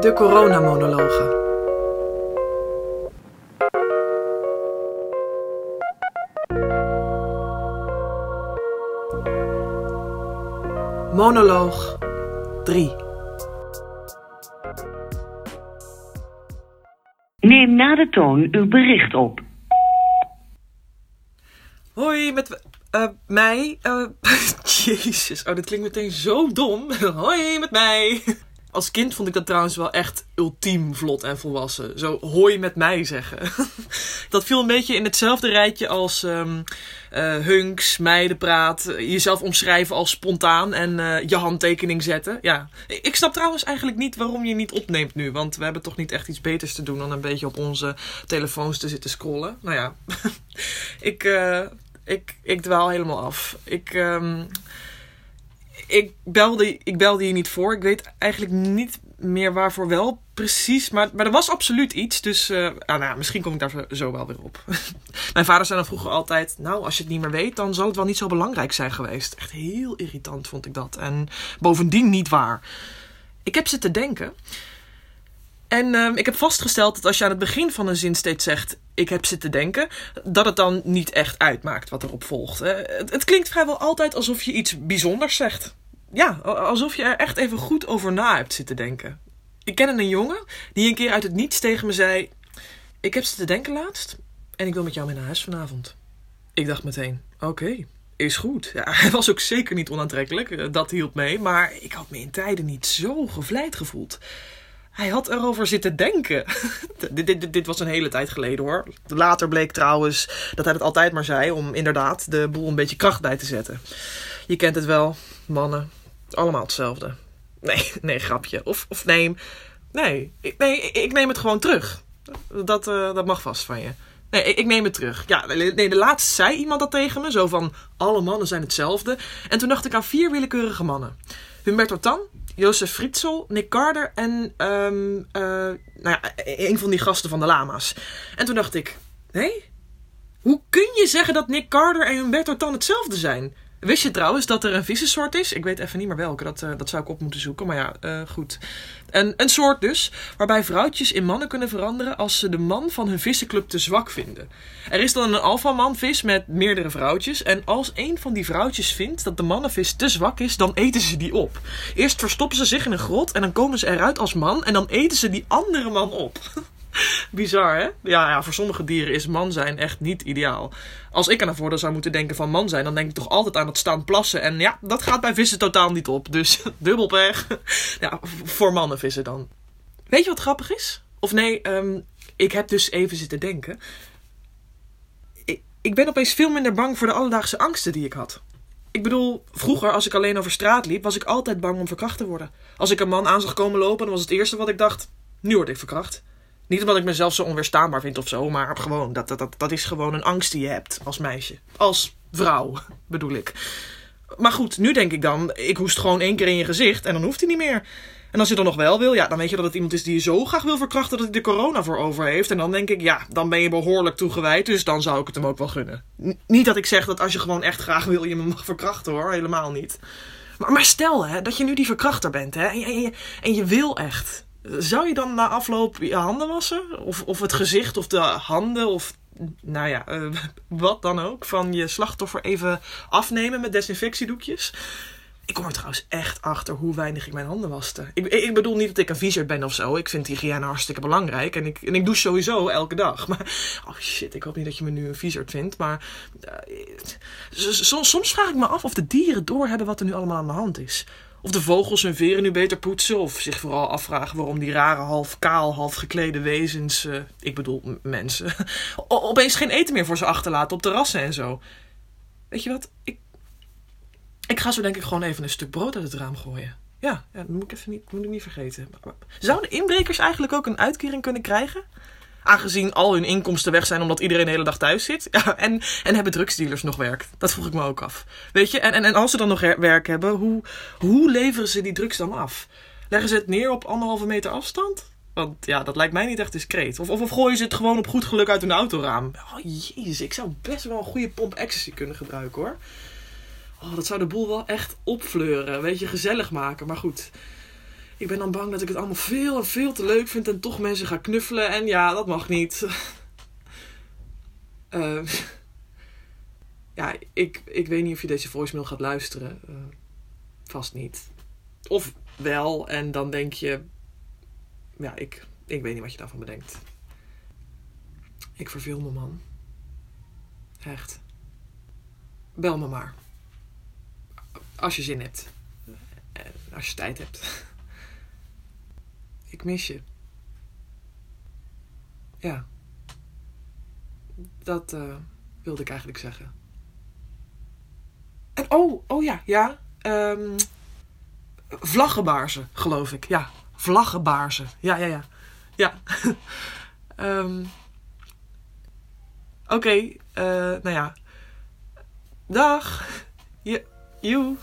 De coronamonologen. Monoloog 3. Neem na de toon uw bericht op. Hoi, met eh, mij. eh, Jezus, oh, dit klinkt meteen zo dom. Hoi, met mij. Als kind vond ik dat trouwens wel echt ultiem vlot en volwassen. Zo hoi met mij zeggen. dat viel een beetje in hetzelfde rijtje als ehm eh, hunks, meidenpraat, jezelf omschrijven als spontaan en eh, je handtekening zetten. Ja, ik snap trouwens eigenlijk niet waarom je niet opneemt nu. Want we hebben toch niet echt iets beters te doen dan een beetje op onze telefoons te zitten scrollen. Nou ja, ik, eh, ik, ik dwaal helemaal af. Ik, ehm, ik, belde, ik belde je niet voor. Ik weet eigenlijk niet meer waarvoor wel precies. Maar, maar er was absoluut iets. Dus eh, ah, nou, misschien kom ik daar zo wel weer op. Mijn vader zei dan vroeger altijd... Nou, als je het niet meer weet, dan zal het wel niet zo belangrijk zijn geweest. Echt heel irritant vond ik dat. En bovendien niet waar. Ik heb zitten denken... En ehm, ik heb vastgesteld dat als je aan het begin van een zin steeds zegt: Ik heb zitten denken, dat het dan niet echt uitmaakt wat erop volgt. hè. Het, het klinkt vrijwel altijd alsof je iets bijzonders zegt. Ja, alsof je er echt even goed over na hebt zitten denken. Ik ken een jongen die een keer uit het niets tegen me zei: Ik heb zitten denken laatst en ik wil met jou mee naar huis vanavond. Ik dacht meteen: Oké. Is goed. Ja, hij was ook zeker niet onaantrekkelijk, eh, dat hielp mee. Maar ik had me in tijden niet zo gevleid gevoeld. Hij had erover zitten denken. dit, dit- dit was een hele tijd geleden hoor. Later bleek trouwens dat hij het altijd maar zei om inderdaad de boel een beetje kracht bij te zetten. Je kent het wel, mannen, allemaal hetzelfde. Nee, nee, grapje. Of, of nee, nee, nee, ik neem het gewoon terug. Dat, eh, dat mag vast van je. Nee, ik, neem het terug. Ja, nee, de laatste zei iemand dat tegen me. Zo van, alle mannen zijn hetzelfde. En toen dacht ik aan vier willekeurige mannen. Humberto Tan, Jozef Fritzl, Nick Carter en ehm, eh, nou ja, een van die gasten van de Lama's. En toen dacht ik, hé? Hoe kun je zeggen dat Nick Carter en Humberto Tan hetzelfde zijn? Wist je trouwens dat er een vissensoort is? Ik weet even niet meer welke, dat, eh, dat zou ik op moeten zoeken. Maar ja, eh, goed. Een, een soort dus, waarbij vrouwtjes in mannen kunnen veranderen als ze de man van hun vissenclub te zwak vinden. Er is dan een alfamanvis met meerdere vrouwtjes. En als een van die vrouwtjes vindt dat de mannenvis te zwak is, dan eten ze die op. Eerst verstoppen ze zich in een grot en dan komen ze eruit als man en dan eten ze die andere man op. Bizar, hè? Ja, ja, voor sommige dieren is man zijn echt niet ideaal. Als ik aan een voordeel zou moeten denken van man zijn, dan denk ik toch altijd aan het staan plassen. En ja, dat gaat bij vissen totaal niet op. Dus dubbel pech. Ja, voor mannen vissen dan. Weet je wat grappig is? Of nee, ehm, ik heb dus even zitten denken. Ik, ik ben opeens veel minder bang voor de alledaagse angsten die ik had. Ik bedoel, vroeger als ik alleen over straat liep, was ik altijd bang om verkracht te worden. Als ik een man aan zag komen lopen, dan was het eerste wat ik dacht: nu word ik verkracht. Niet omdat ik mezelf zo onweerstaanbaar vind of zo, maar gewoon, dat, dat, dat, dat is gewoon een angst die je hebt als meisje. Als vrouw, bedoel ik. Maar goed, nu denk ik dan, ik hoest gewoon één keer in je gezicht en dan hoeft hij niet meer. En als je dan nog wel wil, ja, dan weet je dat het iemand is die je zo graag wil verkrachten dat hij de corona voor over heeft. En dan denk ik, ja, dan ben je behoorlijk toegewijd, dus dan zou ik het hem ook wel gunnen. Niet dat ik zeg dat als je gewoon echt graag wil, je me mag verkrachten hoor, helemaal niet. Maar, maar stel hè, dat je nu die verkrachter bent hè, en, en, je, en je wil echt. Zou je dan na afloop je handen wassen? Of, of het gezicht of de handen of nou ja, eh, wat dan ook van je slachtoffer even afnemen met desinfectiedoekjes? Ik kom er trouwens echt achter hoe weinig ik mijn handen waste. Ik, ik bedoel niet dat ik een viezer ben of zo. Ik vind hygiëne hartstikke belangrijk. En ik, en ik douche sowieso elke dag. Maar, oh shit, ik hoop niet dat je me nu een viezer vindt. Maar eh, s- s- soms vraag ik me af of de dieren doorhebben wat er nu allemaal aan de hand is. Of de vogels hun veren nu beter poetsen. Of zich vooral afvragen waarom die rare half kaal, half geklede wezens... eh, ik bedoel mensen... opeens geen eten meer voor ze achterlaten op terrassen en zo. Weet je wat? Ik, ik ga zo denk ik gewoon even een stuk brood uit het raam gooien. Ja, ja dat moet ik even niet, moet ik niet vergeten. Zouden inbrekers eigenlijk ook een uitkering kunnen krijgen? Aangezien al hun inkomsten weg zijn omdat iedereen de hele dag thuis zit. Ja, en, en hebben drugsdealers nog werk? Dat vroeg ik me ook af. Weet je, en, en, en als ze dan nog werk hebben, hoe, hoe leveren ze die drugs dan af? Leggen ze het neer op anderhalve meter afstand? Want ja, dat lijkt mij niet echt discreet. Of, of, of gooien ze het gewoon op goed geluk uit hun autoraam? Oh jezus, ik zou best wel een goede pomp ecstasy kunnen gebruiken hoor. Oh, dat zou de boel wel echt opfleuren. Weet je, gezellig maken. Maar goed. Ik ben dan bang dat ik het allemaal veel en veel te leuk vind en toch mensen ga knuffelen. En ja, dat mag niet. Eh, ja, ik, ik weet niet of je deze voicemail gaat luisteren. Eh, vast niet. Of wel, en dan denk je... Ja, ik, ik weet niet wat je daarvan bedenkt. Ik verveel me, man. Echt. Bel me maar. Als je zin hebt. En als je tijd hebt. Ik mis je. Ja. Dat eh, wilde ik eigenlijk zeggen. En oh, oh ja, ja. ehm vlaggenbaarzen, geloof ik. Ja, vlaggenbaarzen. Ja, ja, ja. Ja. Ehm Oké, eh, nou ja. Dag. Je, joe.